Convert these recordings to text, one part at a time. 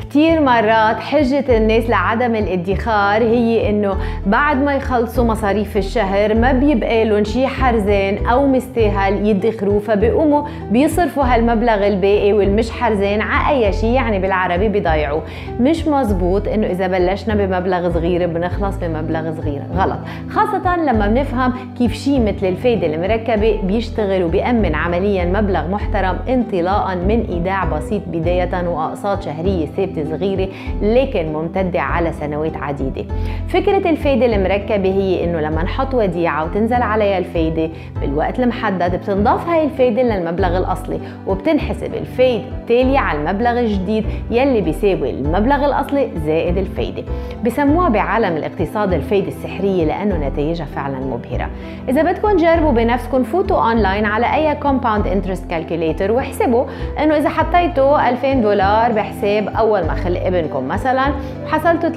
كتير مرات حجة الناس لعدم الادخار هي إنه بعد ما يخلصوا مصاريف الشهر ما بيبقى لهم شي حرزان أو مستاهل يدخروا فبيقوموا بيصرفوا هالمبلغ الباقي والمش حرزان على أي شي يعني بالعربي بيضيعوه. مش مزبوط إنه إذا بلشنا بمبلغ صغير بنخلص بمبلغ صغير. غلط. خاصة لما بنفهم كيف شي مثل الفايدة المركبة بيشتغل وبيأمن عمليا مبلغ محترم انطلاقا من إيداع بسيط بداية وأقساط شهرية ثابتة صغيرة لكن ممتدة على سنوات عديدة. فكرة الفايدة المركبة هي إنه لما نحط وديعة وتنزل عليها الفايدة بالوقت المحدد بتنضاف هاي الفايدة للمبلغ الأصلي وبتنحسب الفايدة التالية على المبلغ الجديد يلي بيساوي المبلغ الأصلي زائد الفايدة. بسموها بعالم الاقتصاد الفايدة السحرية لأنه نتائجها فعلا مبهرة. إذا بدكم تجربوا بنفسكم فوتوا أونلاين على أي compound interest calculator واحسبوا إنه إذا حطيتوا 2000 دولار بحساب أول ما خلق ابنكم مثلا وحصلتوا 3%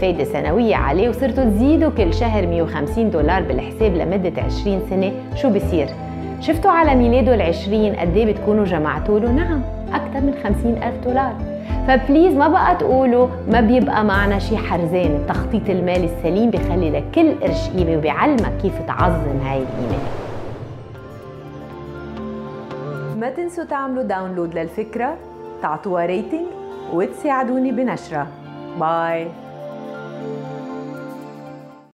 فايدة سنوية عليه وصرتوا تزيدوا كل شهر 150 دولار بالحساب لمدة 20 سنة شو بصير؟ شفتوا على ميلاده العشرين قد إيه بتكونوا جمعتوا له؟ نعم أكثر من 50 ألف دولار ف please ما بقى تقولوا ما بيبقى معنا شي حرزان التخطيط المالي السليم بيخلي لكل قرش قيمة وبيعلمك كيف تعظم هاي القيمة ما تنسوا تعملوا download للفكرة تعطوها rating وتساعدوني بنشرها. bye.